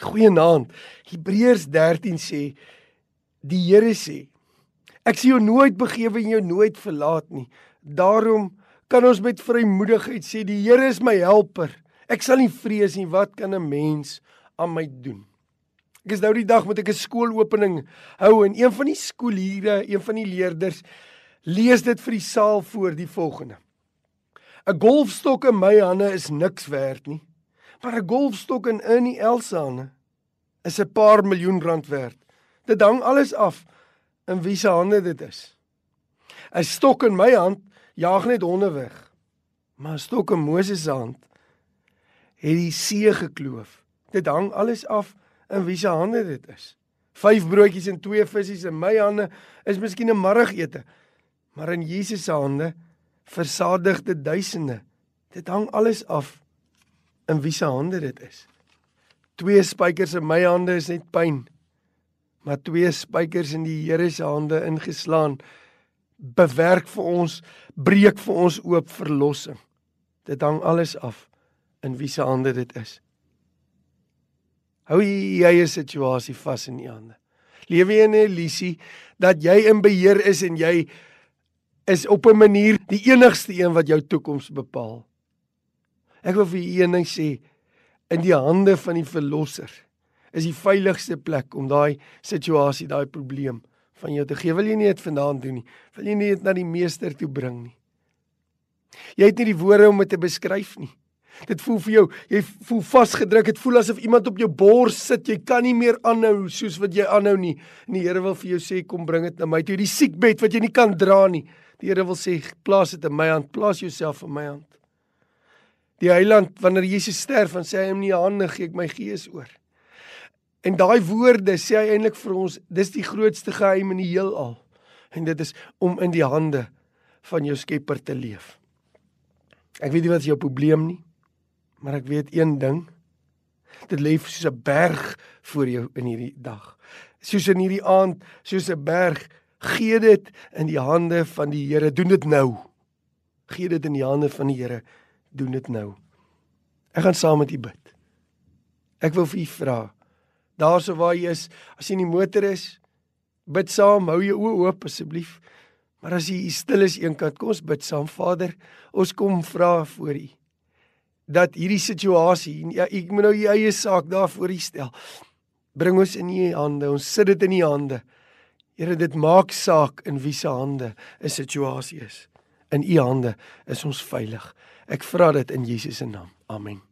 Goeienaand. Hebreërs 13 sê die Here sê ek sien jou nooit begewe en jou nooit verlaat nie. Daarom kan ons met vrymoedigheid sê die Here is my helper. Ek sal nie vrees nie. Wat kan 'n mens aan my doen? Ek is nou die dag met ek 'n skoolopening hou en een van die skoolhiere, een van die leerders lees dit vir die saal voor die volgende. 'n Golfstok in my hande is niks werd nie. Maar 'n golfstok in in die Elsane is 'n paar miljoen rand werd. Dit hang alles af in wie se hande dit is. 'n Stok in my hand jaag net honde weg. Maar 'n stok in Moses se hand het die see gekloof. Dit hang alles af in wie se hande dit is. Vyf broodjies en twee visse in my hande is miskien 'n middagete, maar in Jesus se hande versadigde duisende. Dit hang alles af in wie se hande dit is. Twee spykers in my hande is net pyn. Maar twee spykers in die Here se hande ingeslaan bewerk vir ons, breek vir ons oop verlossing. Dit hang alles af in wie se hande dit is. Hou jy 'n situasie vas in u hande. Lewe jy in 'n illusie dat jy in beheer is en jy is op 'n manier die enigste een wat jou toekoms bepaal. Ek wil vir u een ding sê, in die hande van die verlosser is die veiligste plek om daai situasie, daai probleem van jou te gee. Wil jy nie dit vanaand doen nie? Wil jy nie dit na die meester toe bring nie? Jy het nie die woorde om dit te beskryf nie. Dit voel vir jou, jy voel vasgedruk. Dit voel asof iemand op jou bors sit. Jy kan nie meer aanhou soos wat jy aanhou nie. En die Here wil vir jou sê, kom bring dit na my toe. Die siekbed wat jy nie kan dra nie. Die Here wil sê, plaas dit in my hand. Plaas jouself in my hand. Die Heiland wanneer Jesus sterf en sê hy hom nie hande gee ek my gees oor. En daai woorde sê hy eintlik vir ons, dis die grootste geheim in die heelal. En dit is om in die hande van jou Skepper te leef. Ek weet nie wat jou probleem nie, maar ek weet een ding. Dit lê soos 'n berg voor jou in hierdie dag. Soos in hierdie aand, soos 'n berg, gee dit in die hande van die Here. Doen dit nou. Gee dit in die hande van die Here doen dit nou. Ek gaan saam met u bid. Ek wil vir u vra. Daarso waar jy is, as jy in die motor is, bid saam, hou jou oë oop asseblief. Maar as jy stil is eenkant, kom ons bid saam. Vader, ons kom vra voor u dat hierdie situasie, ja, ek moet nou u eie saak daar voor u stel. Bring ons in u hande. Ons sit dit in u hande. Here, dit maak saak in wie se hande 'n situasie is. In u hande is ons veilig. Ek vra dit in Jesus se naam. Amen.